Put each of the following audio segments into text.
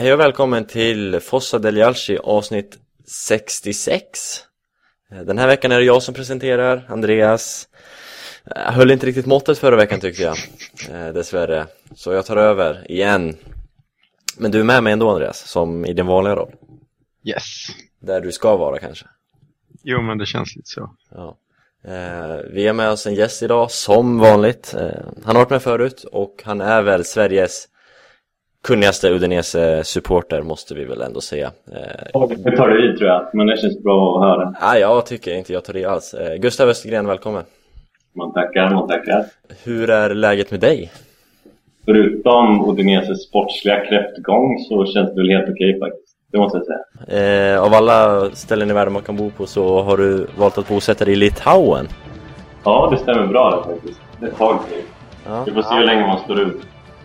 Hej och välkommen till Fossa Delialci avsnitt 66 Den här veckan är det jag som presenterar, Andreas. Jag höll inte riktigt måttet förra veckan tyckte jag. Eh, Dessvärre. Så jag tar över igen. Men du är med mig ändå Andreas, som i din vanliga roll. Yes. Där du ska vara kanske. Jo men det känns lite så. Ja. Eh, Vi har med oss en gäst idag, som vanligt. Eh, Han har varit med förut och han är väl Sveriges kunnigaste Udinese-supporter måste vi väl ändå säga. Eh, det tar du i tror jag, men det känns bra att höra. Nej, jag tycker inte jag tar i alls. Eh, Gustav Östergren, välkommen. Man tackar, man tackar. Hur är läget med dig? Förutom Udineses sportsliga kräftgång så känns det väl helt okej faktiskt. Det måste jag säga. Eh, av alla ställen i världen man kan bo på så har du valt att bosätta dig i Litauen. Ja, det stämmer bra det faktiskt. Det är ett tag till. Ja. Vi får se hur länge man står ut.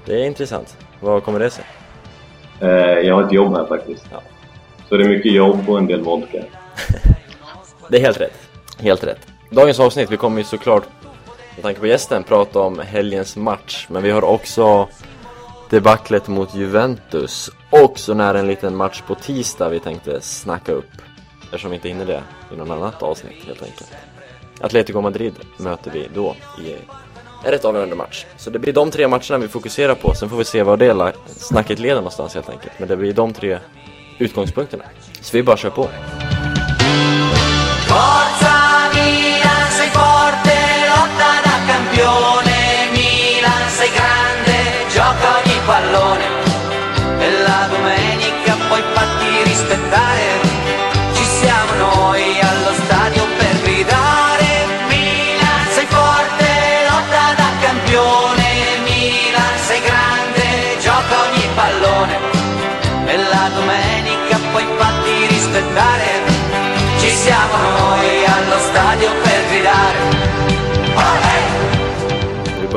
Det är intressant. Vad kommer det sig? Eh, jag har ett jobb här faktiskt. Ja. Så det är mycket jobb och en del vodka. det är helt rätt. Helt rätt. Dagens avsnitt, vi kommer ju såklart, med tanke på gästen, prata om helgens match. Men vi har också debaclet mot Juventus. Och så nära en liten match på tisdag vi tänkte snacka upp. Eftersom vi inte hinner det i någon annat avsnitt helt enkelt. Atletico Madrid möter vi då i rätt avgörande match. Så det blir de tre matcherna vi fokuserar på, sen får vi se var det snacket leder någonstans helt enkelt. Men det blir de tre utgångspunkterna. Så vi bara kör på. aspettare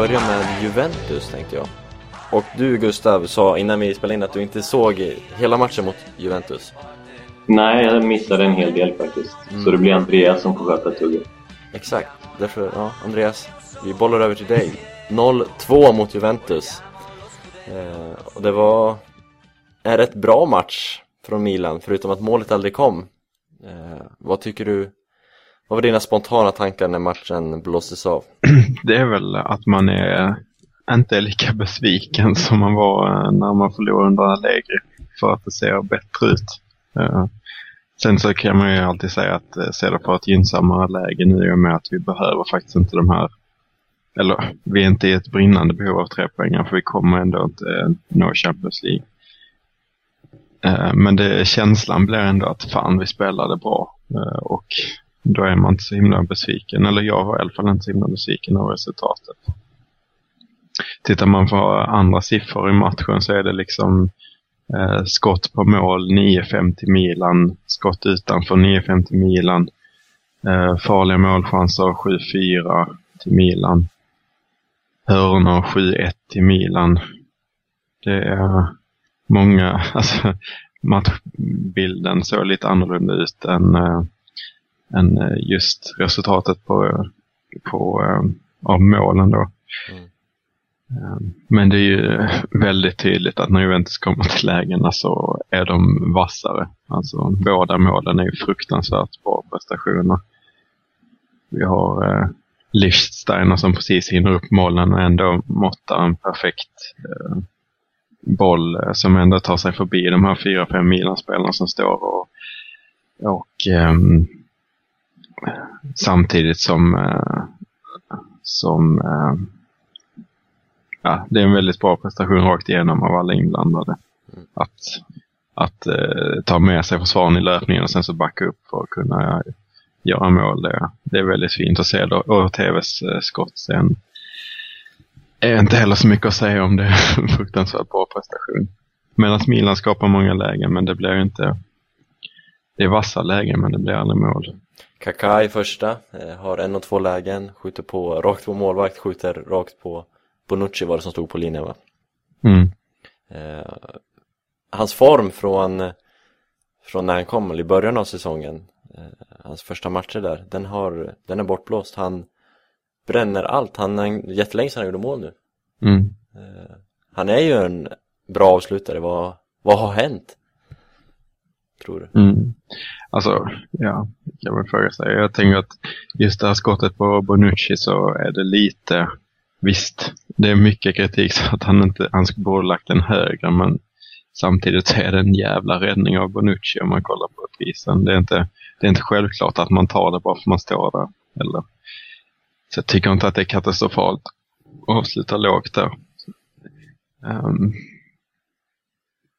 Vi börjar med Juventus tänkte jag. Och du Gustav sa innan vi spelade in att du inte såg hela matchen mot Juventus. Nej, jag missade en hel del faktiskt. Mm. Så det blir Andreas som får sköta tugget. Exakt, därför, ja Andreas Vi bollar över till dig. 0-2 mot Juventus. Eh, Och det var en rätt bra match från Milan, förutom att målet aldrig kom. Eh, vad tycker du, vad var dina spontana tankar när matchen blåstes av? Det är väl att man är inte är lika besviken som man var eh, när man förlorade under Allegri för att det ser bättre ut. Eh, sen så kan man ju alltid säga att eh, ser det på ett gynnsammare läge nu i och med att vi behöver faktiskt inte de här eller vi är inte i ett brinnande behov av tre poäng för vi kommer ändå inte nå Champions League. Men det, känslan blir ändå att fan vi spelade bra och då är man inte så himla besviken. Eller jag var i alla fall inte så himla besviken av resultatet. Tittar man på andra siffror i matchen så är det liksom eh, skott på mål 9-5 till Milan, skott utanför 9-5 till Milan, eh, farliga målchanser 7-4 till Milan, hörnor 7-1 till Milan. Det är många, alltså matchbilden såg lite annorlunda ut än, eh, än eh, just resultatet på, på äh, av målen då. Mm. Men det är ju väldigt tydligt att när Juventus kommer till lägena så är de vassare. Alltså båda målen är ju fruktansvärt bra prestationer. Vi har eh, Lichtsteiner som precis hinner upp målen och ändå måttar en perfekt eh, boll eh, som ändå tar sig förbi de här fyra, fem Milan-spelarna som står och, och um, samtidigt som, uh, som uh, ja, det är en väldigt bra prestation rakt igenom av alla inblandade. Att, att uh, ta med sig försvaren i löpningen och sen så backa upp för att kunna göra mål. Det, det är väldigt fint att se då. och TVs skott sen är inte heller så mycket att säga om det. Fruktansvärt bra prestation. Medan Milan skapar många lägen, men det blir inte... Det är vassa lägen, men det blir aldrig mål. Kaká i första, eh, har en och två lägen, skjuter på rakt på målvakt, skjuter rakt på Bonucci var det som stod på linjen va? Mm. Eh, hans form från, från när han kom, i början av säsongen, eh, hans första matcher där, den, har, den är bortblåst. Han bränner allt. Han är jättelänge sedan han gjorde mål nu. Mm. Han är ju en bra avslutare. Vad, Vad har hänt? Tror du? Mm. Alltså, ja, kan man fråga sig. Jag tänker att just det här skottet på Bonucci så är det lite, visst, det är mycket kritik så att han inte, han borde lagt den högre, men samtidigt är det en jävla räddning av Bonucci om man kollar på prisen. Det är inte, det är inte självklart att man tar det bara för att man står där. Eller. Så jag tycker inte att det är katastrofalt att avsluta lågt där. Um,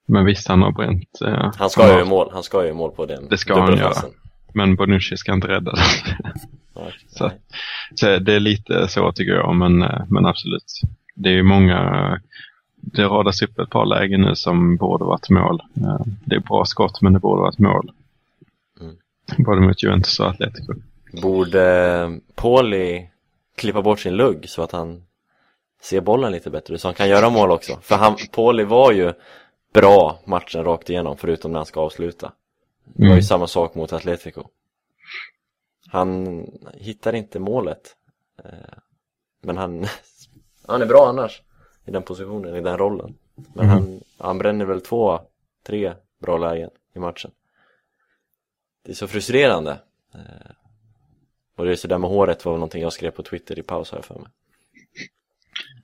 men visst, han har bränt. Uh, Han ska ju göra mål, han ska ju göra mål på den Det ska han dubbelpassen. Men Bonucci ska inte rädda den. Så-. Så det är lite så tycker jag, men, eh, men absolut. Det är ju många, det radas upp ett par lägen nu som borde varit mål. Eh, Det är bra skott, men det borde varit mål. Mm. Både mot Juventus och Atletico. Borde Pauli klippa bort sin lugg så att han ser bollen lite bättre så han kan göra mål också? För han, Pauli var ju bra matchen rakt igenom förutom när han ska avsluta. Det var ju Mm. samma sak mot Atletico. Han hittar inte målet. Eh, Men han, han är bra annars i den positionen, i den rollen. Men Mm. han, han bränner väl två, tre bra lägen i matchen. Det är så frustrerande. Eh, Och det är sådär med håret var väl någonting jag skrev på Twitter i paus här för mig.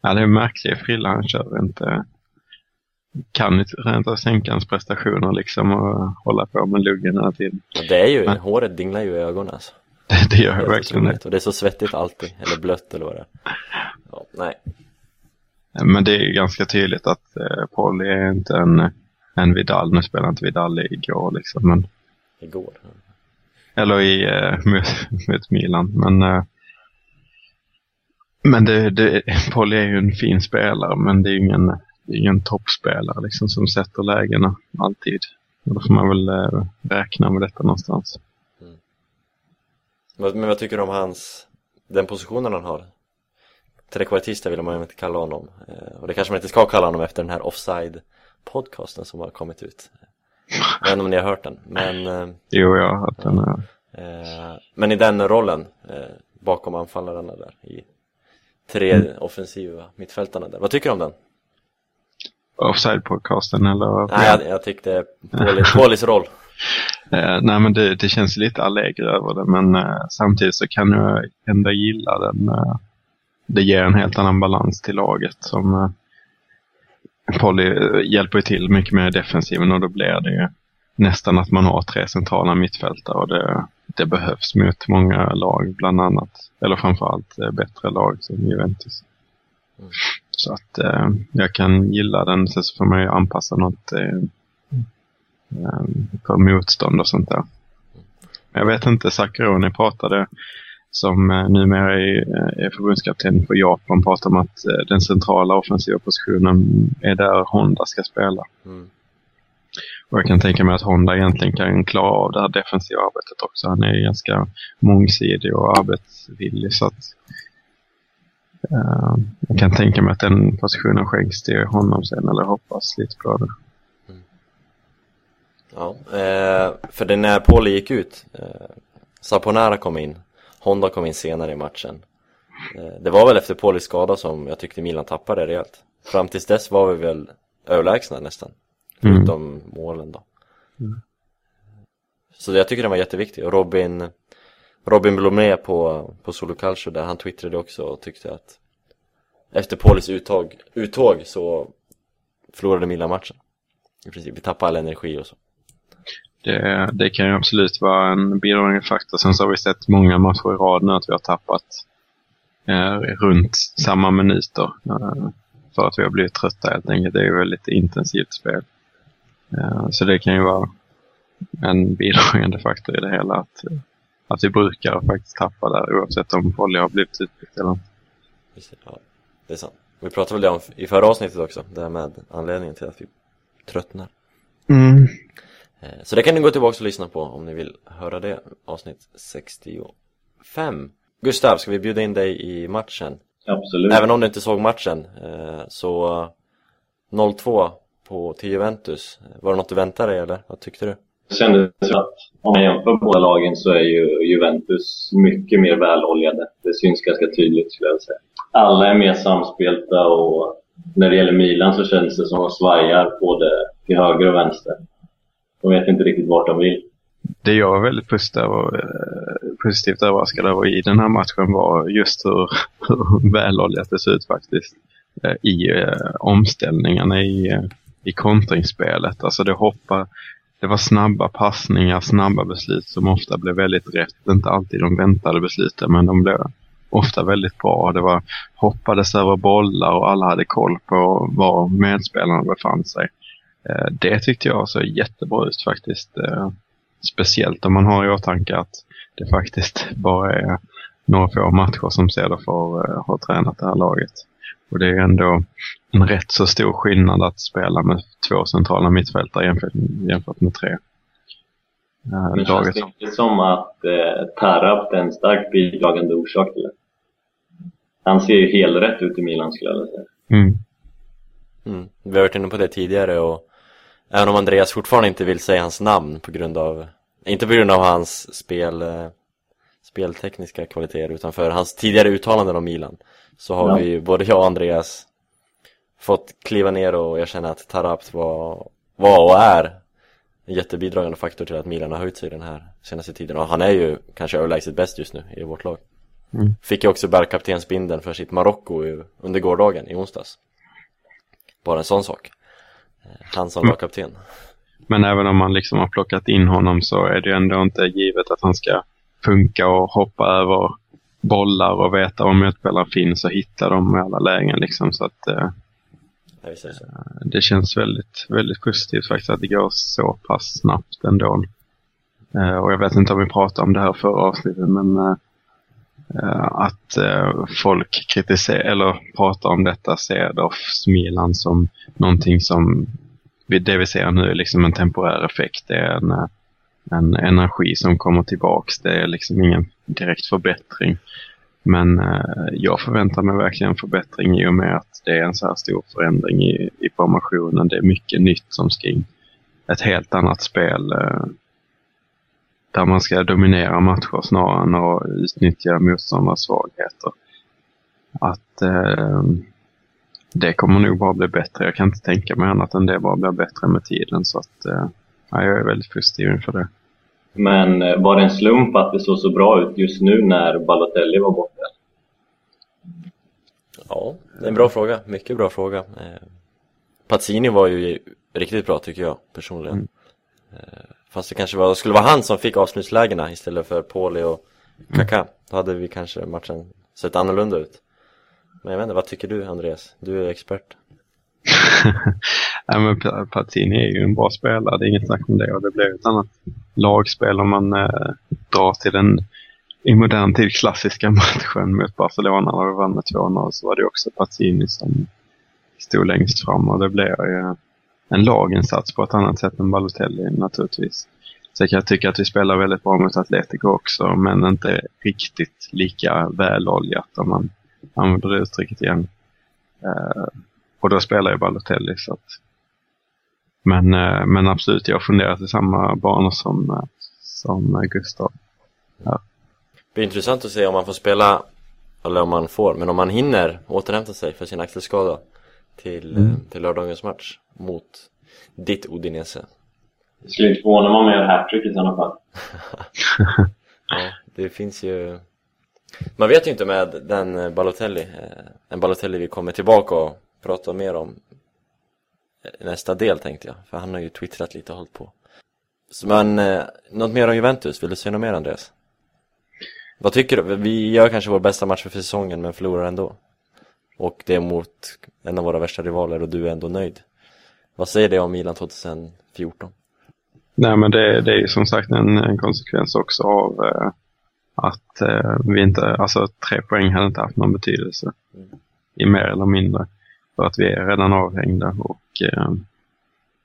Ja, det är en märklig frilla han kör. Inte, kan inte av sänka hans prestationer liksom och hålla på med luggen hela tiden. Det är ju, Men- håret dinglar ju i ögonen alltså. Det, det gör Helt verkligen det. Och det är så svettigt alltid, eller blött eller vad det är. Ja, nej, Men det är ganska tydligt att eh, Paul är inte en, en Vidal. Nu spelar inte Vidal igår liksom. Men, igår. eller i eh, mot, mot Milan. Men, eh, men det, det, Paul är ju en fin spelare. Men det är ju ingen, det ingen toppspelare liksom, som sätter lägena alltid. Och då får man väl eh, räkna med detta någonstans. Men men vad tycker du om hans, den positionen han har? Trekvartista vill man ju inte kalla honom. Eh, Och det kanske man inte ska kalla honom efter den här offside-podcasten som har kommit ut. Jag vet inte om ni har hört den, men, eh, Jo, jag har hört den. eh, eh, men i den rollen, bakom anfallarna där, i tre offensiva mittfältarna där. Vad tycker du om den? Offside-podcasten eller? Nej, jag, jag tyckte Paulis, roll. Eh, nej men det, det känns lite allegro över det men eh, samtidigt så kan jag ändå gilla den. Eh, det ger en helt annan balans till laget som eh, Polly eh, hjälper ju till mycket mer i defensiven och då blir det ju nästan att man har tre centrala mittfältare och det, det behövs mot många lag bland annat. Eller framförallt eh, bättre lag som Juventus. Mm. Så att eh, jag kan gilla den, sen så får man ju anpassa något eh, eh, för motstånd och sånt där. Jag vet inte, Sakuroni pratade som eh, numera är, eh, är förbundskapten för Japan pratade om att eh, den centrala offensiva positionen är där Honda ska spela. Mm. Och jag kan tänka mig att Honda egentligen kan klara av det här defensiva arbetet också. Han är ganska mångsidig och arbetsvillig så att eh, jag kan tänka mig att den positionen skänks till honom sen eller hoppas lite på det. Ja, eh, för det när Pauli gick ut, eh, Saponara kom in, Honda kom in senare i matchen. Eh, det var väl efter Paulis skada som jag tyckte Milan tappade rejält. Fram tills dess var vi väl överlägsna nästan, Mm. förutom målen då. Så jag tycker den var jätteviktig och Robin, Robin Blomé på, på Solo Culture där, han twittrade också och tyckte att efter Paulis uttåg, uttåg så förlorade Milan matchen. I princip, vi tappade all energi och så. Det, det kan ju absolut vara en bidragande faktor. Sen så har vi sett många matcher i rad nu att vi har tappat eh, runt samma minuter. Eh, för att vi har blivit trötta helt enkelt. Det är ju väldigt intensivt spel. Eh, så det kan ju vara en bidragande faktor i det hela. Att, eh, att vi brukar faktiskt tappa där oavsett om Polly har blivit utbytt eller inte. Precis, Ja, det är sant. Vi pratade väl det om i förra avsnittet också, det här med anledningen till att vi tröttnar. Mm. Eh, Så det kan ni gå tillbaka och lyssna på om ni vill höra det, avsnitt 65. Gustav, ska vi bjuda in dig i matchen? Absolut. Även om du inte såg matchen, eh, så eh, 0-2 på till Juventus. Var det något du väntade dig eller? Vad tyckte du? Det kändes som att om man jämför båda lagen så är ju Juventus mycket mer väloljade. Det syns ganska tydligt skulle jag vilja säga. Alla är mer samspelta och när det gäller Milan så känns det som att de svajar både till höger och vänster. De vet inte riktigt vart de vill. Det jag var väldigt positiv eh, positivt överraskad över i den här matchen var just hur, hur väloljat det ser ut faktiskt. Eh, I eh, omställningarna i, eh, i kontringsspelet. Alltså det hoppar, det var snabba passningar, snabba beslut som ofta blev väldigt rätt. Inte alltid de väntade besluten men de blev ofta väldigt bra. Det var hoppades över bollar och alla hade koll på var medspelarna befann sig. Eh, det tyckte jag såg jättebra ut faktiskt. Eh, speciellt om man har i åtanke att det faktiskt bara är några få matcher som Cederfors eh, har tränat det här laget. Och det är ändå en rätt så stor skillnad att spela med två centrala mittfältare jämfört, jämfört med tre. Eh, Men känns det inte som att eh, Tarap är en starkt bidragande orsak till det? Han ser ju helt rätt ut i Milan skulle jag säga. Mm. Mm. Vi har varit inne på det tidigare och även om Andreas fortfarande inte vill säga hans namn på grund av, inte på grund av hans spel, eh, speltekniska kvaliteter utan för hans tidigare uttalanden om Milan så har Ja. vi både jag och Andreas fått kliva ner och jag känner att Tarapt var, var och är en jättebidragande faktor till att Milan har höjt sig den här senaste tiden och han är ju kanske överlägset bäst just nu i vårt lag. Mm. Fick ju också bärkaptensbindeln för sitt Marocko under gårdagen i onsdags. Bara en sån sak. Eh, Han som Mm. lagkapten. Men även om man liksom har plockat in honom så är det ju ändå inte givet att han ska funka och hoppa över bollar och veta var motspelare finns och hitta dem i alla lägen. Liksom. Så att, eh, är det känns väldigt, väldigt positivt faktiskt att det går så pass snabbt ändå. Eh, och jag vet inte om vi pratade om det här förra avsnittet men eh, eh, att eh, folk kritiserar eller pratar om detta Cedorfs Milan som någonting som det vi ser nu är liksom en temporär effekt. Det är en, eh, en energi som kommer tillbaks. Det är liksom ingen direkt förbättring. Men eh, jag förväntar mig verkligen en förbättring i och med att det är en så här stor förändring i, i formationen. Det är mycket nytt som ska in. Ett helt annat spel eh, där man ska dominera matcher snarare än att utnyttja motståndarnas svagheter. Att eh, det kommer nog bara bli bättre. Jag kan inte tänka mig annat än det bara blir bättre med tiden. Så att, eh, ja, jag är väldigt positiv inför det. Men eh, var det en slump att det såg så bra ut just nu när Balotelli var borta? Ja, det är en bra fråga. Mycket bra fråga. Eh, Pazzini var ju riktigt bra tycker jag personligen. Mm. Eh, Fast det kanske var, skulle vara han som fick avslutslägena istället för Pauli och Kaká. Då hade vi kanske matchen sett annorlunda ut. Men jag vet inte, vad tycker du Andreas? Du är expert. ja, men Pa- är ju en bra spelare, det är inget snack om det. Och det blir ett annat lagspel om man eh, drar till den i modern tid klassiska matchen mot Barcelona när vi vann med 2-0 så var det också Pazzini som stod längst fram och det blev ju en laginsats på ett annat sätt än Balotelli naturligtvis. Så jag tycka att vi spelar väldigt bra mot Atletico också men inte riktigt lika väloljat om man använder det uttrycket igen. Eh, och då spelar ju Balotelli så att men, eh, men absolut, jag funderar i samma banor som, eh, som Gustav. Det blir intressant att se om man får spela, eller om man får, men om man hinner återhämta sig för sin axelskada till, Mm. eh, till lördagens match mot ditt Udinese. Det skulle inte förvåna mig om jag gör hattrick i sådana fall. Ja, det finns ju Man vet ju inte med den Balotelli En Balotelli vi kommer tillbaka och prata mer om Nästa del tänkte jag, för han har ju twittrat lite och hållit på Så, Men, eh, något mer om Juventus? Vill du säga något mer Andreas? Vad tycker du? Vi gör kanske vår bästa match för säsongen men förlorar ändå Och det är mot en av våra värsta rivaler och du är ändå nöjd Vad säger det om Milan 2014? Nej, men det, det är ju som sagt en, en konsekvens också av eh, att eh, vi inte, alltså tre poäng hade inte haft någon betydelse. Mm. I mer eller mindre. För att vi är redan avhängda och eh,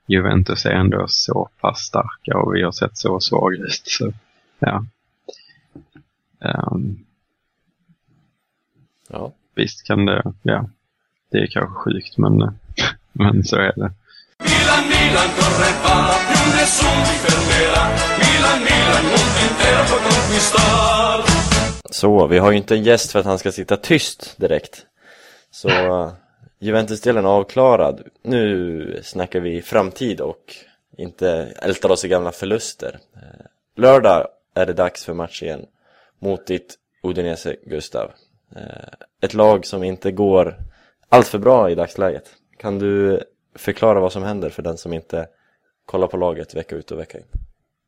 Juventus är ändå så pass starka och vi har sett så svaga ut. Så, ja. Ehm, Ja, visst kan det, ja. Det är kanske sjukt men, men så är det. Milan, Milan corre va, più nessuno mi fermerà. Milan, Milan, mondo intero può conquistar. Så, vi har ju inte en gäst för att han ska sitta tyst direkt Så Juventus-delen avklarad. Nu snackar vi framtid och inte ältar oss i gamla förluster. Eh, lördag är det dags för match igen mot ditt Udinese, Gustav. Eh, ett lag som inte går allt för bra i dagsläget. Kan du förklara vad som händer för den som inte kollar på laget vecka ut och vecka in?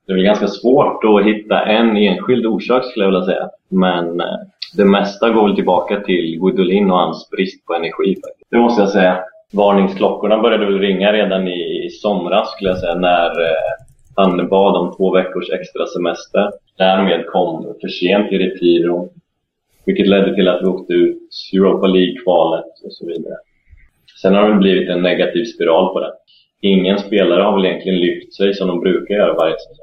Det är ganska svårt att hitta en enskild orsak skulle jag vilja säga. Men eh, det mesta går väl tillbaka till Gudolin och hans brist på energi. Faktiskt. Det måste jag säga. Varningsklockorna började väl ringa redan i somras skulle jag säga när eh, han bad om två veckors extra semester. Därmed kom för sent i Retiro. Vilket ledde till att vi åkte ut Europa League-kvalet och så vidare. Sen har det blivit en negativ spiral på det. Ingen spelare har väl egentligen lyft sig som de brukar göra varje säsong.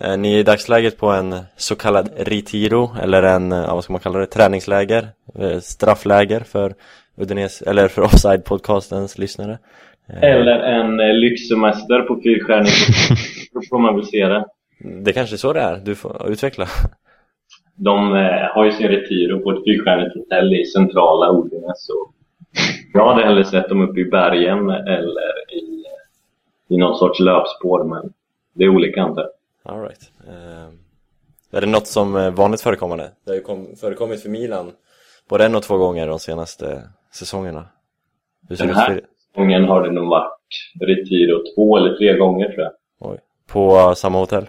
Är ni i dagsläget på en så kallad retiro eller en, ja, vad ska man kalla det, träningsläger, eh, straffläger för Udinese, eller för Offside-podcastens lyssnare? Eh, Eller en eh, lyxsemester på fyrstjärnig Då får man väl se det. Det kanske är så det är, du får utveckla. De eh, har ju sin retiro på ett fyrstjärnigt hotell i centrala Odinge så jag hade hellre sett dem uppe i bergen eller i, i någon sorts löpspår men det är olika antar jag. All right. Eh, är det något som är vanligt förekommande? Det har ju kom, förekommit för Milan både en och två gånger de senaste säsongerna. Hur ser Den ut här gången har det nog varit retiro två eller tre gånger tror jag. Oj. På uh, samma hotell?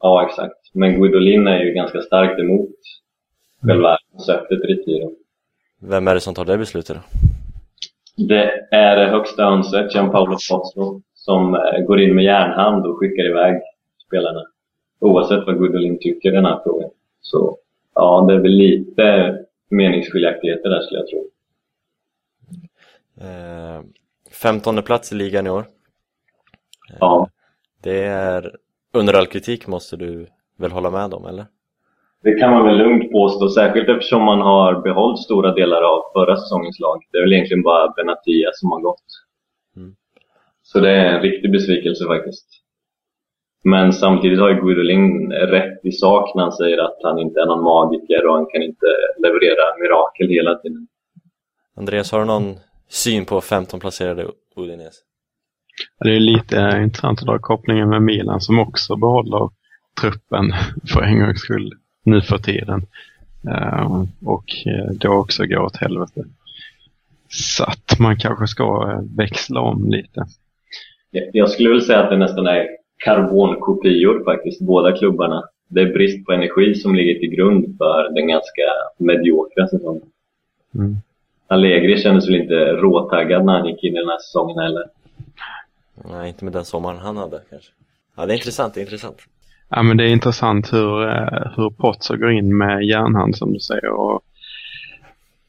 Ja, exakt. Men Guidolin är ju ganska starkt emot själva konceptet retiro. Vem är det som tar det beslutet då? Det är högsta önset, Gianpaolo Pozzo, som eh, går in med järnhand och skickar iväg spelarna. Oavsett vad Gudolin tycker i den här frågan. Så ja, det är väl lite meningsskiljaktigheter där skulle jag tro. Eh, 15 plats i ligan i år. Ja, Det är under all kritik måste du väl hålla med om, eller? det kan man väl lugnt påstå, särskilt eftersom man har behållit stora delar av förra säsongens lag. Det är väl egentligen bara Benatia som har gått. Mm. Så det är en riktig besvikelse faktiskt. Men samtidigt har ju Guidolin rätt i sak när han säger att han inte är någon magiker och han kan inte leverera mirakel hela tiden. Andreas, har du någon syn på 15 placerade Udinese? Det är lite intressant att dra kopplingen med Milan som också behåller truppen för en gångs skull nu för tiden. Eh, och eh, då också går åt helvete. Så att man kanske ska eh, växla om lite. Jag skulle väl säga att det nästan är karbonkopior faktiskt, båda klubbarna. Det är brist på energi som ligger till grund för den ganska mediokra säsongen. Mm. Allegri kändes väl inte råtaggad när han gick in i den här säsongen heller. Nej, inte med den sommaren han hade kanske. Ja, det är intressant, det är intressant. Ja, men det är intressant hur, eh, hur Potts går in med järnhand som du säger och,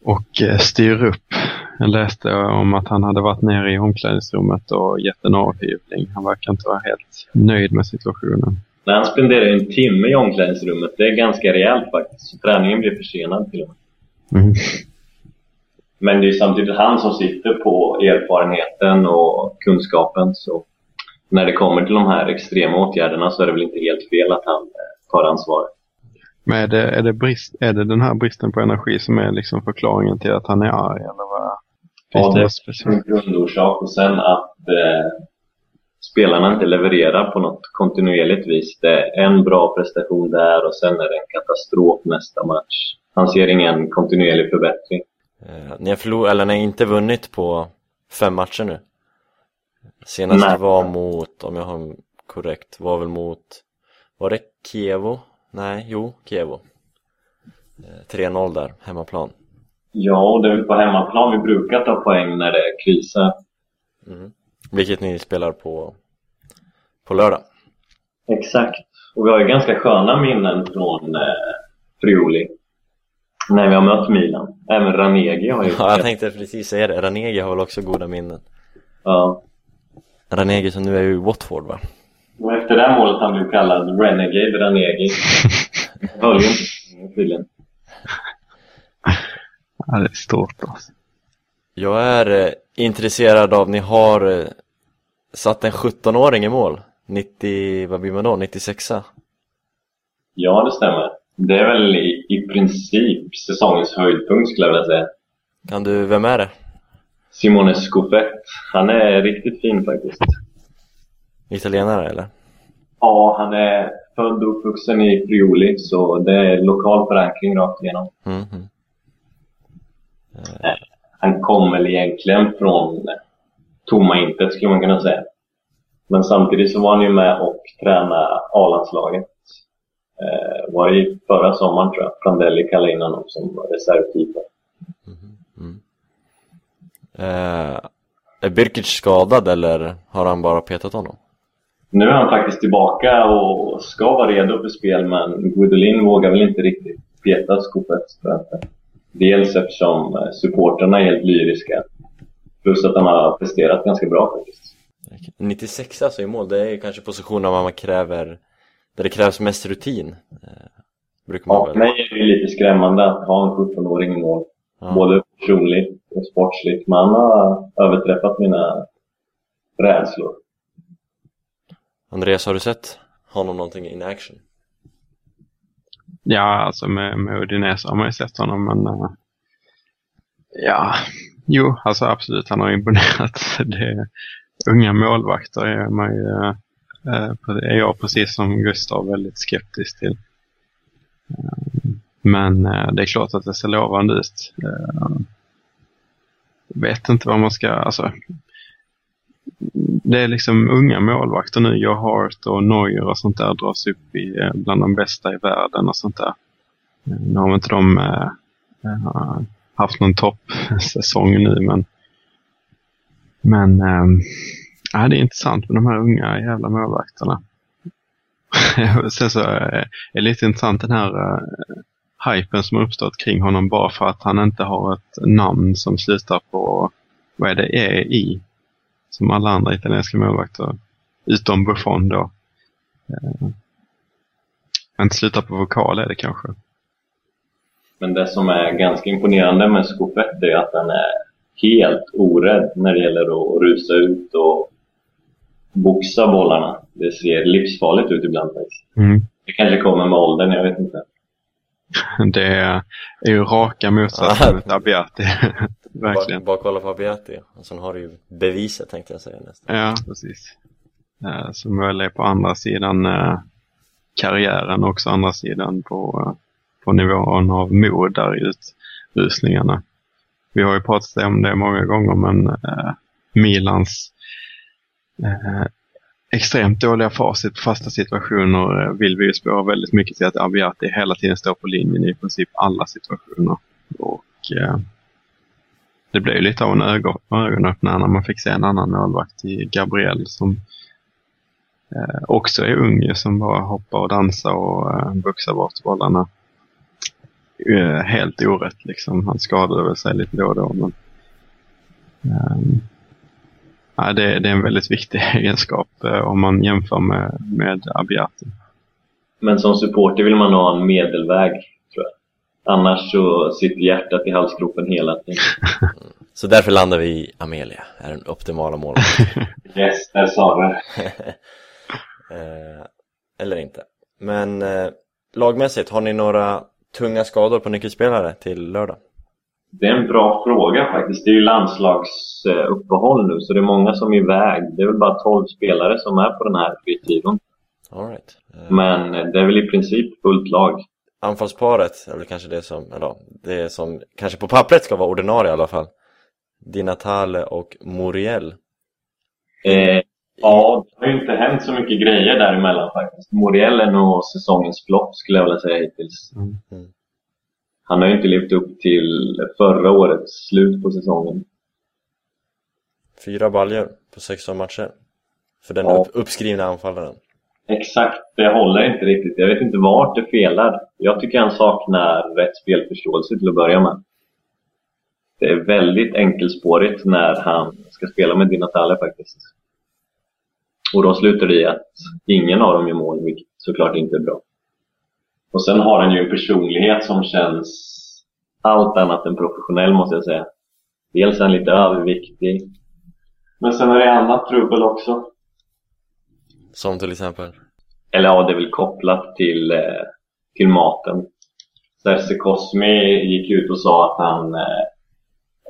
och eh, styr upp. Jag läste om att han hade varit nere i omklädningsrummet och gett en avhyvling. Han verkar inte vara helt nöjd med situationen. När han spenderar en timme i omklädningsrummet, det är ganska rejält faktiskt. Så träningen blir försenad till och med. Mm. Men det är samtidigt han som sitter på erfarenheten och kunskapen. Så när det kommer till de här extrema åtgärderna så är det väl inte helt fel att han eh, tar ansvar. Men är det, är, det brist, är det den här bristen på energi som är liksom förklaringen till att han är arg? Eller vad? Finns det en grundorsak. Och sen att eh, spelarna inte levererar på något kontinuerligt vis. Det är en bra prestation där och sen är det en katastrof nästa match. Han ser ingen kontinuerlig förbättring. Eh, ni har förlorat, eller ni har inte vunnit på fem matcher nu. Senast Nej. var mot, om jag har korrekt, var väl mot, var det Kievo? Nej, jo, Kievo. Eh, 3-0 där, hemmaplan. Ja, och det är på hemmaplan vi brukar ta poäng när det krisar. Mm. Vilket ni spelar på, på lördag. Exakt. Och vi har ju ganska sköna minnen från eh, Friuli. När vi har mött Milan. Även Ranegi har ju... Ja, jag tänkte precis säga det, Ranegi har väl också goda minnen. Ja. Ranegi som nu är i Watford va? Och efter det här målet han blev kallad Renegade Ranegi. Höll ju inte tydligen. Ja, det är stort alltså. Jag är eh, intresserad av, ni har eh, satt en 17-åring i mål 90, vad blir man då? 96 Ja, det stämmer. Det är väl i, i princip säsongens höjdpunkt skulle jag vilja säga. Kan du, vem är det? Simone Scoffett. Han är riktigt fin faktiskt. Italienare eller? Ja, han är född och uppvuxen i Friuli, så det är lokal förankring rakt igenom. Mm, mm. Han kom väl egentligen från tomma intet skulle man kunna säga. Men samtidigt så var han ju med och tränade A-landslaget. Eh, var det förra sommaren tror jag. Prandelli kallade in honom som reservkeeper. Eh, är Birkic skadad eller har han bara petat honom? Nu är han faktiskt tillbaka och ska vara redo för spel men Gudolin vågar väl inte riktigt peta skopet. Dels eftersom eh, supporterna är helt lyriska. Plus att han har presterat ganska bra faktiskt. 96 alltså i mål, det är kanske positionen man kräver där det krävs mest rutin. Eh, brukar man Ja, väl? mig är det lite skrämmande att ha en 17-åring i mål. Ja. Både personligt och sportsligt. Men han har överträffat mina rädslor. Andreas, har du sett honom någonting in action? Ja, alltså med, med Udinese har man ju sett honom, men uh, ja, jo, alltså absolut, han har imponerat. Det, unga målvakter är man ju, uh, är jag precis som Gustav väldigt skeptisk till. Men det är klart att det ser lovande ut. Jag vet inte vad man ska, alltså det är liksom unga målvakter nu. Joe Hart och Neuer och sånt där dras upp i, eh, bland de bästa i världen och sånt där. Eh, nu har inte de äh, haft någon toppsäsong nu men men äh, det är intressant med de här unga jävla målvakterna. Sen så är det lite intressant den här äh, hypen som har uppstått kring honom bara för att han inte har ett namn som slutar på, vad är det, EI? Som alla andra italienska målvakter. Utom Buffon då. Eh, inte slutar på vokal är det kanske. Men det som är ganska imponerande med Skofett är att han är helt orädd när det gäller att rusa ut och boxa bollarna. Det ser livsfarligt ut ibland faktiskt. Mm. Det kanske kommer med åldern, jag vet inte. Det är ju raka motsatsen mot Abiati. Verkligen. Bara, bara kolla på Abiati, och sen har du ju beviset tänkte jag säga nästan. Ja, precis. Eh, Som väl är på andra sidan eh, karriären också andra sidan på, eh, på nivån av mod där i utrusningarna. Vi har ju pratat om det många gånger men Milans extremt dåliga facit på fasta situationer eh, vill vi ju spåra väldigt mycket till att Abiati hela tiden står på linjen i princip alla situationer. Och eh, det blev ju lite av en ögon, ögonöppnare när man fick se en annan målvakt i Gabriel som eh, också är ung ju, som bara hoppar och dansar och eh, boxar bort bollarna. Eh, helt orätt liksom. Han skadade väl sig lite då och då men eh, ja, det, det är en väldigt viktig egenskap eh, om man jämför med, med Abiati. Men som supporter vill man ha en medelväg, tror jag. Annars så sitter hjärtat i halsgropen hela tiden. Så därför landar vi i Amelia, är den optimala målvakten. Yes, där sa du eh, eller inte. Men eh, lagmässigt, har ni några tunga skador på nyckelspelare till lördag? Det är en bra fråga faktiskt. Det är ju landslagsuppehåll nu, så det är många som är iväg. Det är väl bara 12 spelare som är på den här. All right. Eh, Men det är väl i princip fullt lag. Anfallsparet är väl kanske det som, eller ja, det som kanske på pappret ska vara ordinarie i alla fall. Di Natale och Muriel. Eh, ja, det har ju inte hänt så mycket grejer däremellan faktiskt. Moriel är nog säsongens flopp skulle jag vilja säga hittills. Mm. Han har ju inte levt upp till förra årets slut på säsongen. Fyra baljor på 16 matcher. För den Ja. upp, uppskrivna anfallaren. Exakt, det håller inte riktigt. Jag vet inte vart det felar. Jag tycker han saknar rätt spelförståelse till att börja med. Det är väldigt enkelspårigt när han ska spela med Di Natale faktiskt. Och då slutar det i att ingen av dem gör mål, vilket såklart inte är bra. Och sen har han ju en personlighet som känns allt annat än professionell måste jag säga. Dels är han lite överviktig. Men sen är det annat trubbel också. Som till exempel. Eller ja, det är väl kopplat till, eh, till maten. Serse Cosmi gick ut och sa att han eh,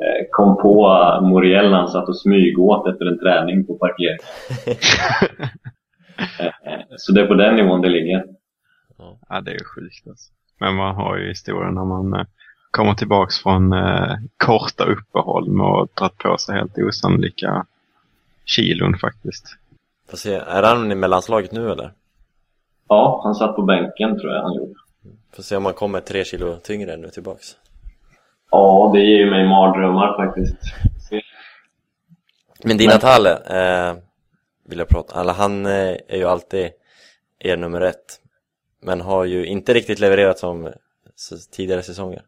eh, kom på Moriel när han satt och smygåt efter en träning på parkering. Eh, Så det är på den nivån det ligger. Ja, det är ju sjukt alltså. Men man har ju historien när man eh, kommer tillbaks från eh, korta uppehåll med att dra på sig helt osannolika kilon faktiskt. Får se, är han med landslaget nu eller? Ja, han satt på bänken tror jag han gjorde. Får se om han kommer tre kilo tyngre nu tillbaks. Ja, det ger ju mig mardrömmar faktiskt. Men Di Natale, eh, vill jag prata Eller han eh, är ju alltid er nummer ett. Men har ju inte riktigt levererat som tidigare säsonger.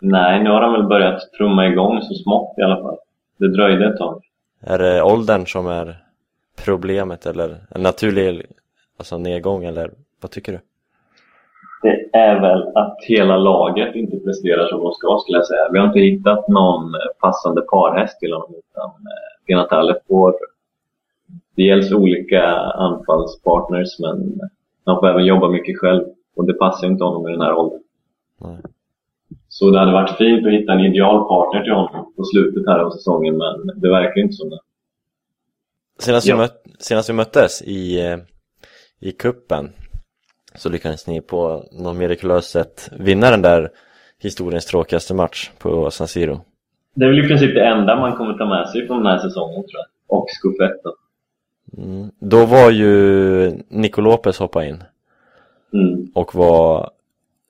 Nej, nu har han väl börjat trumma igång så smått i alla fall. Det dröjde ett tag. Är det åldern som är problemet eller en naturlig alltså nedgång eller vad tycker du? Det är väl att hela laget inte presterar som de ska skulle jag säga. Vi har inte hittat någon eh, passande parhäst till honom utan eh, Di Natale får dels olika anfallspartners men han får även jobba mycket själv och det passar inte honom i den här åldern. Nej. Så det hade varit fint att hitta en ideal partner till honom på slutet här av säsongen men det verkar inte som det. Senast, Ja. vi, möt, senast vi möttes i, eh, i kuppen så lyckades ni på något mirakulöst sätt vinna den där historiens tråkigaste match på San Siro. Det är väl i princip det enda man kommer ta med sig från den här säsongen tror jag. Och skuffetten. Mm. Då var ju Nico Lopez hoppa in Mm. och var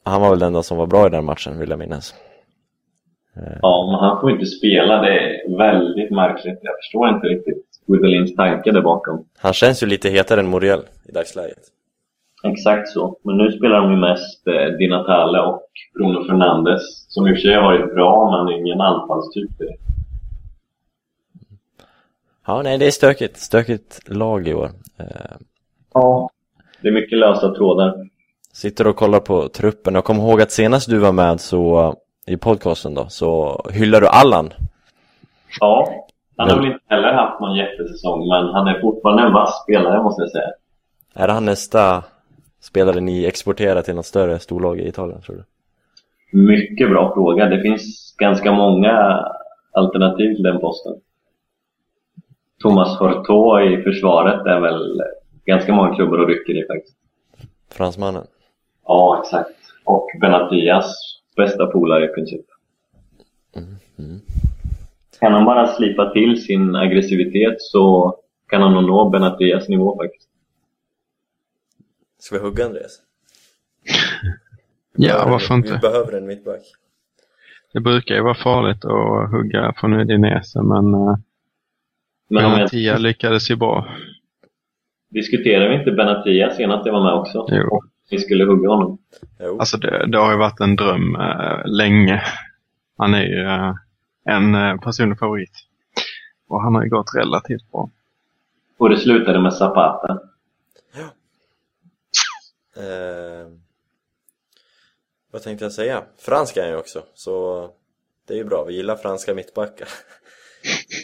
han var väl den enda som var bra i den matchen vill jag minnas. Ja, men han får inte spela. Det är väldigt märkligt. Jag förstår inte riktigt Guidolins tanke där bakom. Han känns ju lite hetare än Muriel i dagsläget. Exakt så. Men nu spelar de ju mest eh, Di Natale och Bruno Fernandes som i och för sig har varit bra, men ingen anfallstyp direkt. Ja, nej det är stökigt. Stökigt lag i år. Eh, Ja. Det är mycket lösa trådar. sitter och kollar på truppen och kom ihåg att senast du var med så i podcasten då så hyllar du Allan. Ja. Han har väl inte heller haft någon jättesäsong, men han är fortfarande en vass spelare måste jag säga. Är han nästa spelare ni exporterar till något större storlag i Italien tror du? Mycket bra fråga. Det finns ganska många alternativ till den posten. Thomas Hortaux i försvaret är väl ganska många klubbar och rycker i faktiskt. Fransmannen. Ja, exakt. Och Benatias bästa polare i princip. Kan han bara slipa till sin aggressivitet så kan han nog nå Benatias nivå faktiskt. Ska vi hugga Andreas? Ja, varför Vi inte? behöver en mittback. Det brukar ju vara farligt att hugga från Udinese, men uh, Men om jag, Benatia lyckades ju bra. diskuterade vi inte Benatia senast jag var med också? Jo. Och vi skulle hugga honom. Jo. Alltså det, det har ju varit en dröm eh, länge. Han är ju eh, en uh, personlig favorit. Och han har ju gått relativt bra. Och det slutade med Zapata. Eh, vad tänkte jag säga? Fransk är han ju också, så det är ju bra. Vi gillar franska mittbackar.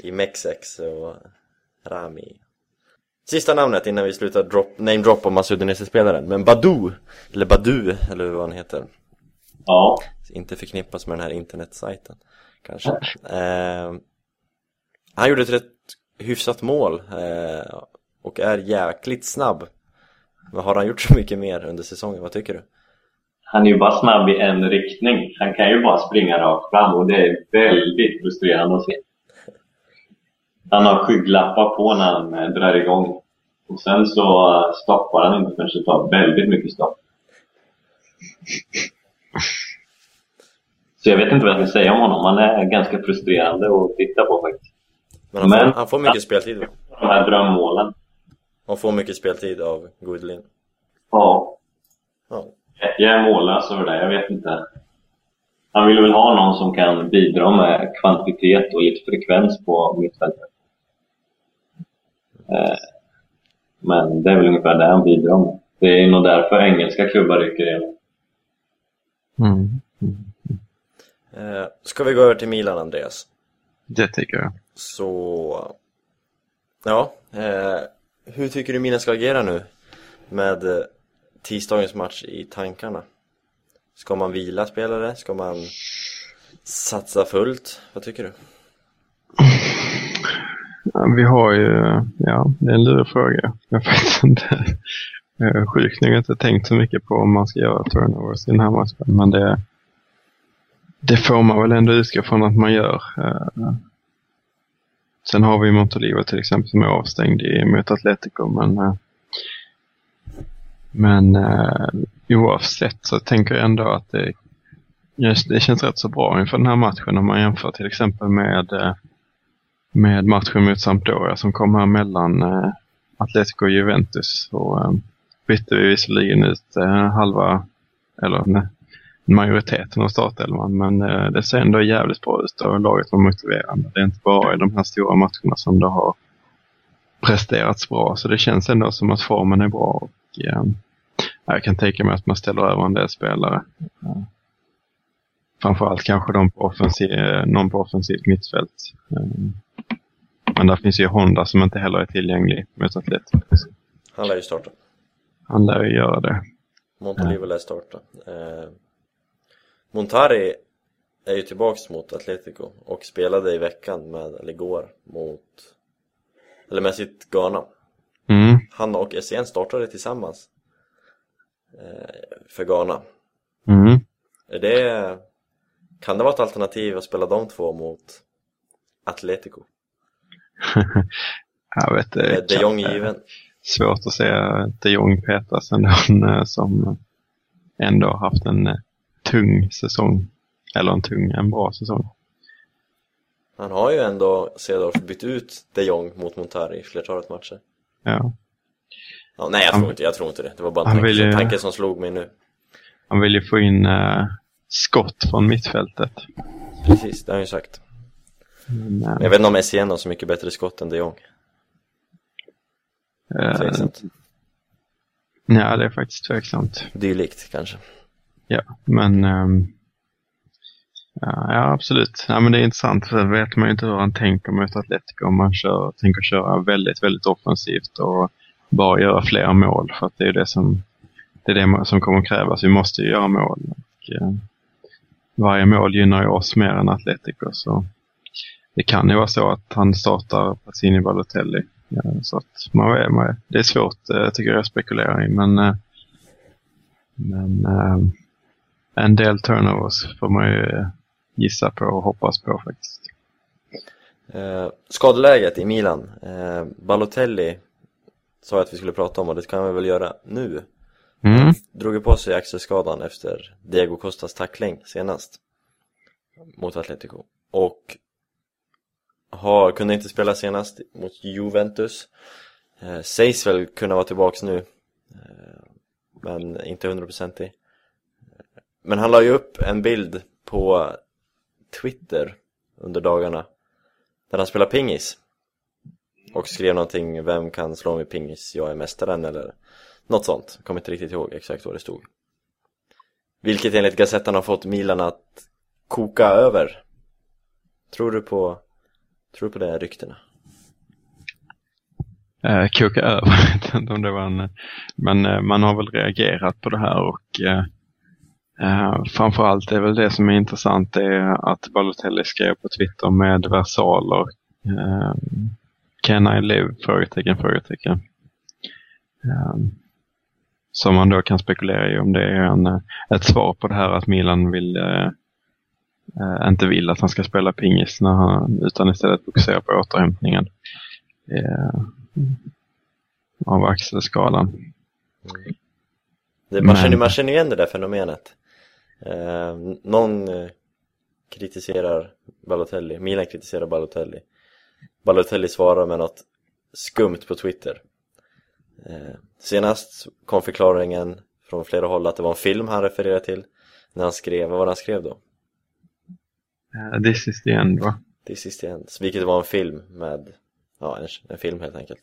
I Mexex och Rami. Sista namnet innan vi slutar drop, name drop om Masudinese-spelaren. Men Badou, eller Badu, eller vad han heter. Ja, Inte förknippas med den här internetsajten, kanske. Eh, han gjorde ett rätt hyfsat mål eh, och är jäkligt snabb. Men har han gjort så mycket mer under säsongen? Vad tycker du? han är ju bara snabb i en riktning. Han kan ju bara springa rakt fram och det är väldigt frustrerande att se. Han har skygglappar på när han eh, drar igång. Och sen så eh, stoppar han inte förrän det tar väldigt mycket stopp. Så jag vet inte vad jag ska säga om honom. Han är ganska frustrerande att titta på faktiskt. Men han, Men- Får, han får mycket speltid. De här drömmålen. Han får mycket speltid av Goodlin. Ja, Ja. jag är mållös över det. Jag vet inte. Han vill väl ha någon som kan bidra med kvantitet och lite frekvens på mittfältet. Eh, Men det är väl ungefär det han bidrar med. Det är nog därför engelska klubbar rycker igen. Mm. Eh, ska vi gå över till Milan, Andreas? Det tycker jag. Så... Ja, eh, hur tycker du Milan ska agera nu med eh, tisdagens match i tankarna? Ska man vila spelare? Ska man satsa fullt? Vad tycker du? Vi har ju, ja, det är en lurig fråga. Jag eh, har faktiskt inte, sjukt nog inte tänkt så mycket på om man ska göra turnovers i den här matchen. Men det, det får man väl ändå utgå från att man gör. Eh, sen har vi Montolivo till exempel som är avstängd i, mot Atletico. Men, eh, men oavsett så tänker jag ändå att det, det känns rätt så bra inför den här matchen om man jämför till exempel med, med matchen mot Sampdoria som kom här mellan eh, Atletico och Juventus. Och eh, bytte vi visserligen ut eh, halva, eller nej, majoriteten av startelvan. Men eh, det ser ändå jävligt bra ut och laget var motiverande. Det är inte bara i de här stora matcherna som det har presterats bra. Så det känns ändå som att formen är bra. Och, eh, jag kan tänka mig att man ställer över en del spelare. Eh, framförallt kanske de på offensiv, eh, någon på offensivt mittfält. Eh, men där finns ju Honda som inte heller är tillgänglig mot Atletico. Han lär ju starta. Han lär ju göra det. Montolivo lär starta. Eh, Montari är ju tillbaks mot Atletico och spelade i veckan med, eller igår, mot eller med sitt Ghana mm. Han och Essien startade tillsammans eh, för Ghana mm. Är det, kan det vara ett alternativ att spela de två mot Atletico? jag vet det de Jong given? Svårt att säga de Jong petas ändå eh, som ändå haft en eh, tung säsong. Eller en tung, en bra säsong. Han har ju ändå Cedorf bytt ut de Jong mot Montari i flertalet matcher. Ja. ja nej, jag tror, inte, jag tror inte det. Det var bara en tanke, ju, tanke som slog mig nu. Han vill ju få in uh, skott från mittfältet. Precis, det har han ju sagt. Men, uh, jag vet inte om SCN har så mycket bättre skott än de Jong. Uh, tveksamt. Ja, det är faktiskt tveksamt. Dylikt kanske. Ja, men um, ja, absolut. Ja, men det är intressant för vet man ju inte hur han tänker mot Atletico om man kör, tänker köra väldigt, väldigt offensivt och bara göra flera mål för att det är det som, det är det som kommer krävas. Vi måste ju göra mål. Och, uh, varje mål gynnar ju oss mer än Atletico så det kan ju vara så att han startar Pacini Balotelli. Så att man, man, det är svårt uh, tycker jag att spekulera i men, uh, men en del turnovers får man ju gissa på och hoppas på faktiskt. Eh, skadeläget i Milan. Eh, Balotelli sa att vi skulle prata om och det kan vi väl göra nu. Mm. Drog ju på sig axelskadan efter Diego Costas tackling senast mot Atletico. Och har, kunde inte spela senast mot Juventus. Eh, sägs väl kunna vara tillbaks nu. Eh, men inte hundraprocentig. Eh, men han la ju upp en bild på Twitter under dagarna där han spelar pingis och skrev någonting, vem kan slå mig pingis, jag är mästaren eller något sånt, kommer inte riktigt ihåg exakt vad det stod vilket enligt Gazettan har fått Milan att koka över tror du på, tror du på det ryktena? Eh, koka över, jag vet inte om det var en, men eh, man har väl reagerat på det här och eh, Uh, framförallt är väl det som är intressant är att Balotelli skrev på Twitter med versaler. eh, can I live? Frågetecken, frågetecken. Uh, som man då kan spekulera i om det är en, eh, ett svar på det här att Milan vill, uh, inte vill att han ska spela pingis när han, utan istället fokusera på återhämtningen uh, av axelskadan. Mm. Det, man, känner, man känner igen det där fenomenet. Eh, någon eh, kritiserar Balotelli, Milan kritiserar Balotelli Balotelli svarar med något skumt på Twitter eh, Senast kom förklaringen från flera håll att det var en film han refererade till när han skrev, vad var det han skrev då? Uh, this is the end va? This is the end, vilket var en film med, ja en, en film helt enkelt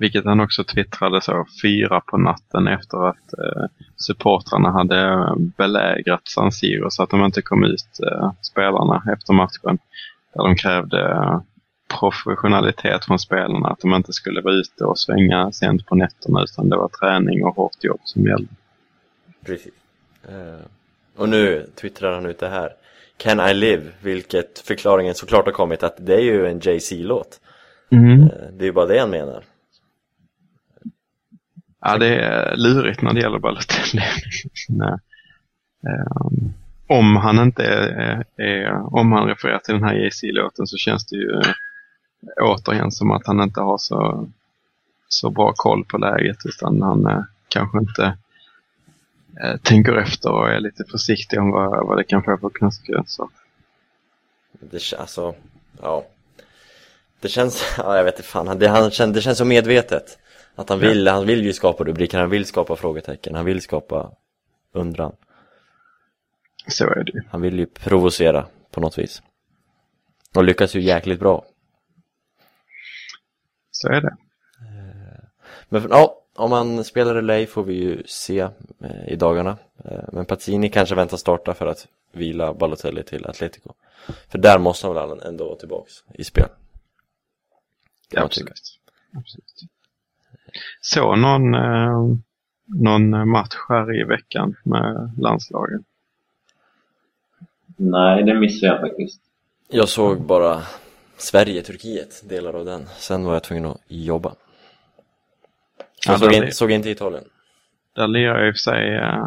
vilket han också twittrade så fyra på natten efter att eh, supportrarna hade belägrat San Siro så att de inte kom ut, eh, spelarna, efter matchen. Där de krävde eh, professionalitet från spelarna, att de inte skulle vara ute och svänga sent på nätterna utan det var träning och hårt jobb som gällde. Precis. Uh, och nu twittrar han ut det här. Can I Live, vilket förklaringen såklart har kommit att det är ju en Jay-Z-låt. Mm. Eh, Det är ju bara det han menar. Ja, det är lurigt när det gäller Balotelli. Ehm, om han inte är, är, om han refererar till den här Jay-Z-låten så känns det ju eh, återigen som att han inte har så, så bra koll på läget utan han eh, kanske inte tänker efter och är lite försiktig om vad, vad det kan få för konsekvenser. Det, alltså, ja. Det känns, ja jag vet inte fan, det, han, det känns så medvetet. Att han vill, han vill ju skapa rubriker, han vill skapa frågetecken, han vill skapa undran. Så är det ju. Han vill ju provocera på något vis. Och lyckas ju jäkligt bra. Så är det. Men ja, om han spelar eller ej får vi ju se eh, i dagarna. Eh, men Pazzini kanske väntar starta för att vila Balotelli till Atletico. För där måste han väl ändå vara tillbaks i spel. Kan man tycka. Absolut. Absolut. Så någon, eh, någon match här i veckan med landslagen? Nej, det missade jag faktiskt. Jag såg bara Sverige-Turkiet, delar av den. Sen var jag tvungen att jobba. Jag såg, in, såg inte Italien. Där lirar i och för sig eh,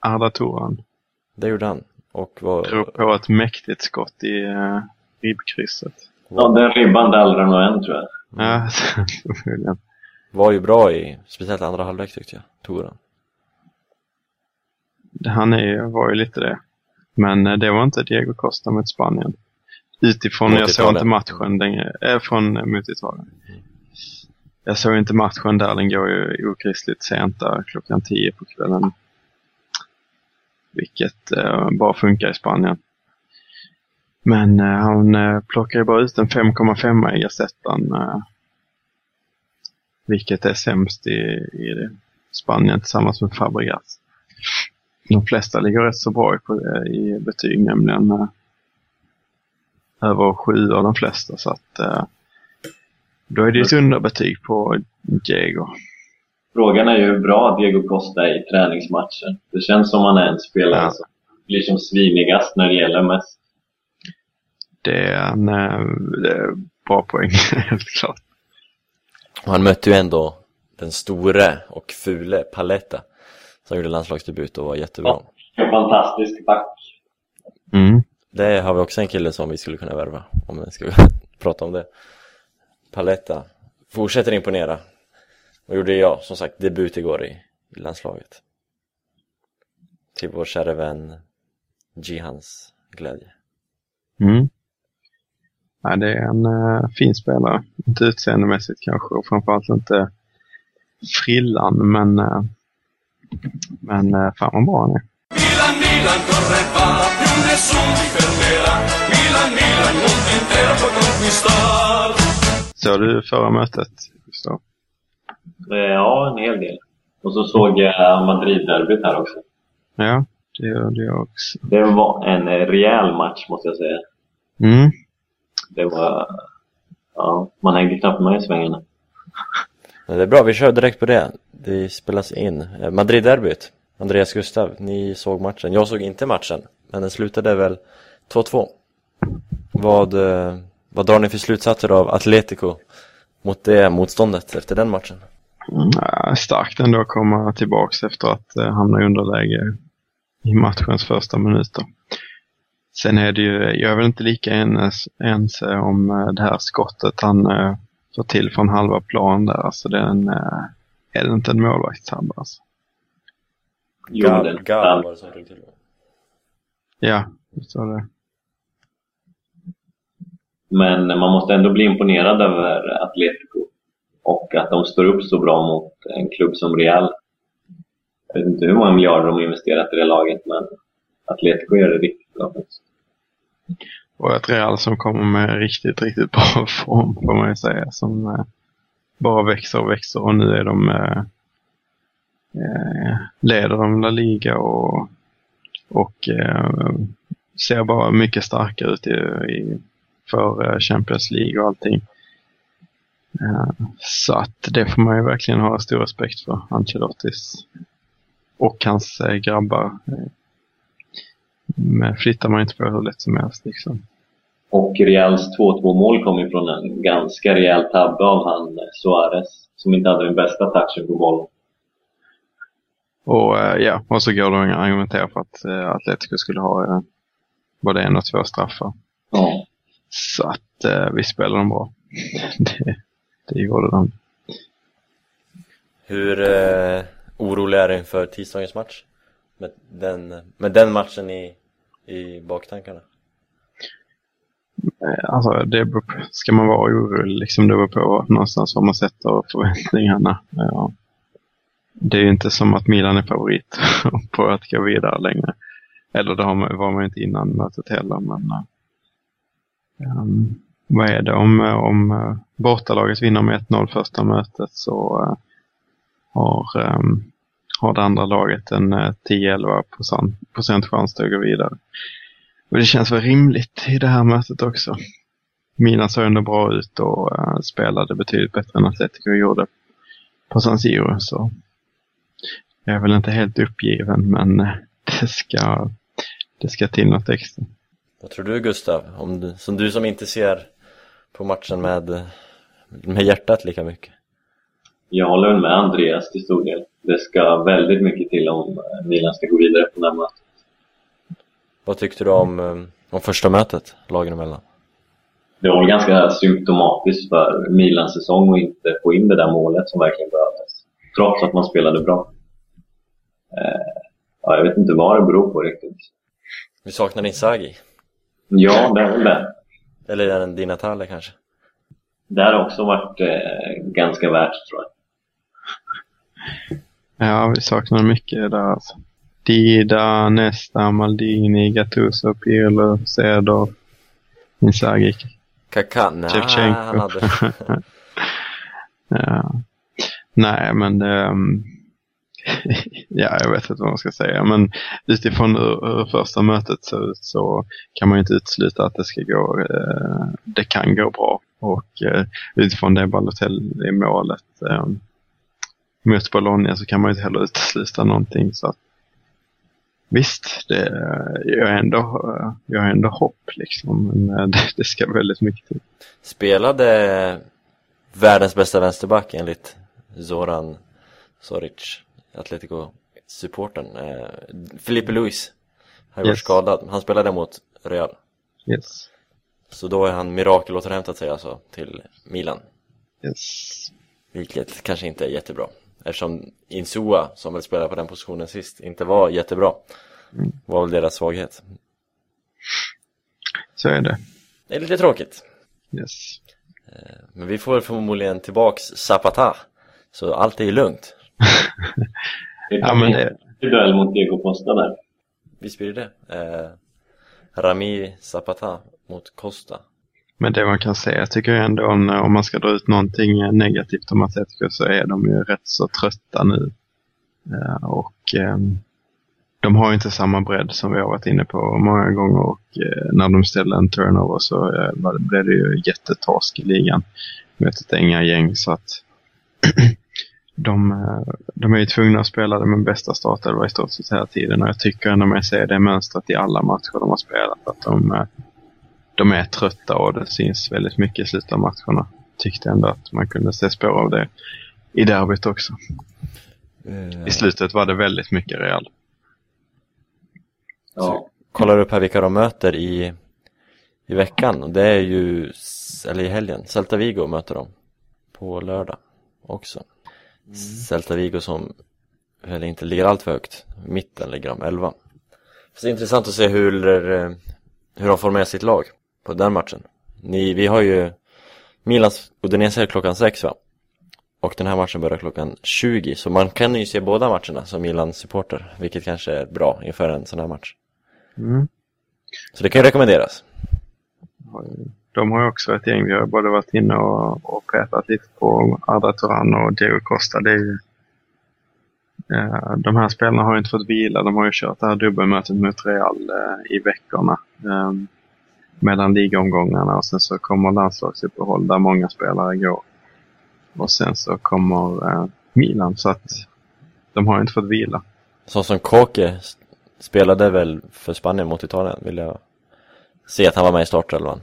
Arda Turan. Det gjorde han. Och var, Drog på ett mäktigt skott i eh, ribbkrysset. Ja, den ribban dallrar nog än tror jag. Ja, förmodligen. var ju bra i, speciellt andra halvlek tyckte jag, Toran. Han är, var ju lite det. Men eh, det var inte Diego Costa mot Spanien. Utifrån, Mot jag såg inte matchen, den, äh, från, mot Italien. Jag såg inte matchen där, den går ju okristligt sent där, klockan 10 på kvällen. Vilket eh, bara funkar i Spanien. Men eh, han eh, plockar ju bara ut en 5,5 i Gazettan. Eh, vilket är sämst i, i det. Spanien tillsammans med Fabregas. De flesta ligger rätt så bra i, eh, i betyg, nämligen eh, över sju av de flesta. Så att eh, då är det ett underbetyg på Diego. Frågan är ju hur bra Diego Costa är i träningsmatcher. Det känns som han är en spelare Ja. som blir som svinigast när det gäller mest. Det är en eh, det är bra poäng, helt klart. Och han mötte ju ändå den store och fule Paletta som gjorde landslagsdebut och var jättebra. Ja. Fantastisk back. Mm. Det har vi också en kille som vi skulle kunna värva om vi ska prata om det. Paletta fortsätter imponera. Och gjorde jag som sagt debut igår i, i landslaget. Till vår kära vän Gihans glädje. Mm. Ja, det är en eh, fin spelare. Inte utseendemässigt kanske och framförallt inte frillan men, eh, men eh, fan vad bra han är. Milan, Milan corre va, più nessuno ti fermerà. Milan, Milan, mondo intero può conquistar. Såg du förra mötet? Gustav? Eh, Ja, en hel del. Och så såg jag Madrid-derbyt här också. Ja, det gör det jag också. Det var en rejäl match måste jag säga. Mm. Det var... Ja, man hängde knappt med i svängarna. Men det är bra, vi kör direkt på det. Det spelas in. Eh, Madrid-derbyt. Andreas Gustav, ni såg matchen. Jag såg inte matchen, men den slutade väl 2-2. Vad, eh, vad drar ni för slutsatser av Atletico mot det motståndet efter den matchen? Mm, ja, starkt ändå att komma tillbaks efter att eh, hamna i underläge i matchens första minuter. Sen är det ju, jag är väl inte lika ens, ense om eh, det här skottet han eh, får till från halva plan där. Alltså den, eh, är det inte en målvaktstabbe alltså? Gal, Gal var det som drog till. Ja, så det. Men man måste ändå bli imponerad över Atletico. Och att de står upp så bra mot en klubb som Real. Jag vet inte hur många miljarder de har investerat i det laget, men Atletico gör det riktigt bra. faktiskt. Och ett Real som kommer med riktigt, riktigt bra form får man ju säga. Som eh, bara växer och växer och nu är de eh, eh, leder de La Liga och, och eh, ser bara mycket starkare ut i, i, för eh, Champions League och allting. Eh, så att det får man ju verkligen ha stor respekt för, Ancelottis och hans eh, grabbar. Men flyttar man inte på hur lätt som helst liksom. Och Reals 2-2 mål kom ju från en ganska rejäl tabbe av han Suarez som inte hade den bästa touchen på bollen. Och ja, och så går det att argumentera för att Atletico skulle ha både en och två straffar. Så att eh, vi spelade dem bra. det, det gjorde de. Hur eh, orolig är du inför tisdagens match? Med den, med den matchen i, i baktankarna? Eh, Alltså, det beror på, ska man vara orolig, liksom det beror på någonstans var man sätter förväntningarna. Ja. Det är ju inte som att Milan är favorit på att gå vidare längre. Eller det har man, var man inte innan mötet heller. Men, Um, vad är det? Om, om eh, bortalaget vinner med 1-0 första mötet så uh, har, um, har det andra laget en eh, uh, 10-11 procent, chans att gå vidare. Och det känns väl rimligt i det här mötet också. Milan såg ändå bra ut och uh, spelade betydligt bättre än Atletico gjorde på San Siro. Så jag är väl inte helt uppgiven men uh, det ska, det ska till något extra. Vad tror du Gustav? Om du, som du som inte ser på matchen med, med hjärtat lika mycket? Jag håller med Andreas till stor del. Det ska väldigt mycket till om eh, Milan ska gå vidare på den här mötet. Vad tyckte du om, eh, om första mötet, lagen emellan? Det var ganska symptomatiskt för Milans säsong att inte få in det där målet som verkligen behövdes. Trots att man spelade bra. Eh, ja, jag vet inte vad det beror på riktigt. Vi saknar Inzaghi, Ja, det är väl det. eller är Di Natale kanske? Det har också varit eh, ganska värt tror jag. Ja, vi saknar mycket där alltså. Dida, Nesta, Maldini, Gattuso, Pirlo, Cedor, Inzaghi. Kaká? Nej, han hade... Ja. Nej, men det, um, ja, jag vet inte vad man ska säga. Men utifrån hur, hur första mötet ser ut så kan man ju inte utesluta att det ska gå, eh, det kan gå bra. Och eh, utifrån det Balotelli i målet eh, mot Bologna så kan man ju inte heller utesluta någonting. Så att, visst, det, jag, har ändå, eh, jag har ändå hopp liksom. Men eh, det, det ska väldigt mycket till. Spelade världens bästa vänsterback enligt Zoran Soric, Atletico-supporten. Eh, Felipe Luis har ju varit Yes. skadad. Han spelade mot Real. Yes. Så då är han mirakelåterhämtat sig alltså till Milan. Yes. Vilket kanske inte är jättebra. Eftersom Insua, som väl spelade på den positionen sist, inte var jättebra. Mm. Var väl deras svaghet. Så är det. Det är lite tråkigt. Yes. Men vi får förmodligen tillbaks Zapata. Så allt är ju lugnt. Ja, men det, duell mot Diego Costa där. Visst blir det det? eh, Rami Zapata mot Costa. men det man kan säga tycker jag ändå om, om man ska dra ut någonting negativt om Atletico så är de ju rätt så trötta nu. Eh, och ehm, de har inte samma bredd som vi har varit inne på många gånger och eh, när de ställer en turnover så eh, blev det ju jättetorsk i ligan mot ett änga gäng så att de, eh, de är ju tvungna att spela det med bästa startelva i stort sett hela tiden och jag tycker ändå mig se det mönstret i alla matcher de har spelat att de, eh, de är trötta och det syns väldigt mycket i slutet av matcherna. Tyckte ändå att man kunde se spår av det i derbyt också. I slutet var det väldigt mycket Real. Ja. Kollar upp här vilka de möter i, i veckan och det är ju, eller i helgen, Celta Vigo möter de på lördag också. Celta Vigo som väl inte ligger allt för högt, mitten ligger de 11. Så det är intressant att se hur, eh, hur de formerar sitt lag på den matchen. Ni, vi har ju Milans Udinese klockan 6 va? Och den här matchen börjar klockan 20 så man kan ju se båda matcherna som Milan-supporter vilket kanske är bra inför en sån här match. Mm. Så det kan ju rekommenderas. De har ju också ett gäng. Vi har både varit inne och, och petat lite på Arda Turan och Diego Costa. Det är ju, eh, de här spelarna har ju inte fått vila. De har ju kört det här dubbelmötet mot Real eh, i veckorna. Eh, mellan ligaomgångarna och sen så kommer landslagsuppehåll där många spelare går. Och sen så kommer eh, Milan så att de har ju inte fått vila. Så som Kåke spelade väl för Spanien mot Italien, vill jag se att han var med i startelvan.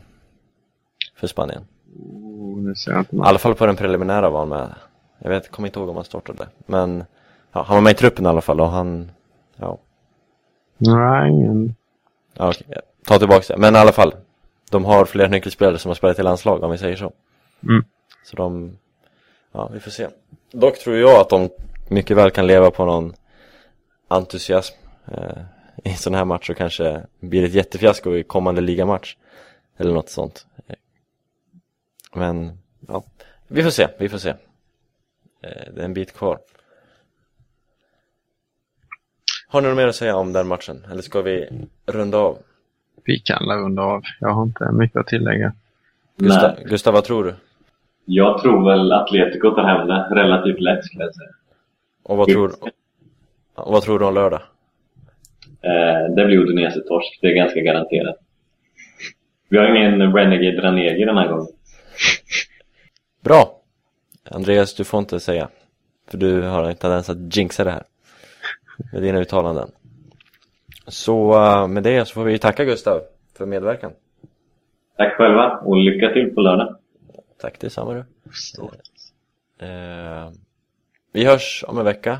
För Spanien. Inte I alla fall på den preliminära var han med. Jag vet, kommer inte ihåg om han startade. Men ja, han var med i truppen i alla fall och han, ja, ja okej, ja, ta tillbaka det. Men i alla fall, de har fler nyckelspelare som har spelat i landslag om vi säger så. Mm. Så de, ja vi får se. Dock tror jag att de mycket väl kan leva på någon entusiasm eh, i en sån här match och kanske blir ett jättefiasko i kommande ligamatch. Eller något sånt. Men, ja, vi får se, vi får se. Eh, Det är en bit kvar. Har ni något mer att säga om den matchen? Eller ska vi runda av? Vi kan la runda av. Jag har inte mycket att tillägga. Gustav, Nej. Gustav vad tror du? Jag tror väl Atletico tar hem det relativt lätt skulle jag säga. Och vad tror, och vad tror du om lördag? Eh, det blir Udinese-torsk, det är ganska garanterat. Vi har ingen Renegade Ranegi den här gången. Bra! Andreas, du får inte säga. För du har en tendens att jinxa det här. Med dina uttalanden. Så eh, med det så får vi tacka Gustav för medverkan. Tack själva och lycka till på lördag. Tack detsamma du. Eh, vi hörs om en vecka,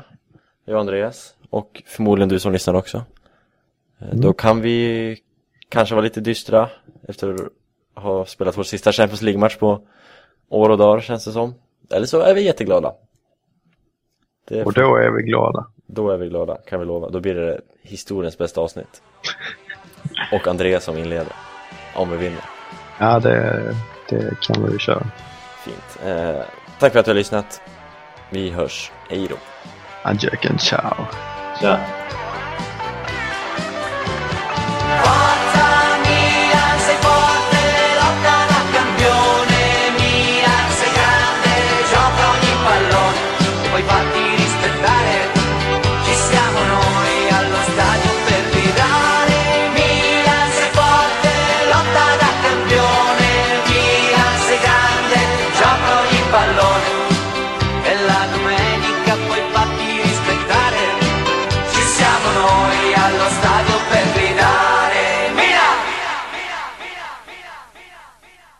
jag och Andreas. Och förmodligen du som lyssnar också. Eh, Då kan vi kanske vara lite dystra efter att ha spelat vår sista Champions League-match på år och dagar känns det som. Eller så är vi jätteglada. Det Och då är vi glada. Då är vi glada, kan vi lova. Då blir det historiens bästa avsnitt. Och Andreas som inleder. Om vi vinner. Ja, det, det kan vi ju köra. Fint. Eh, tack för att du har lyssnat. Vi hörs. Hej då. Adjöken, ciao. Tja!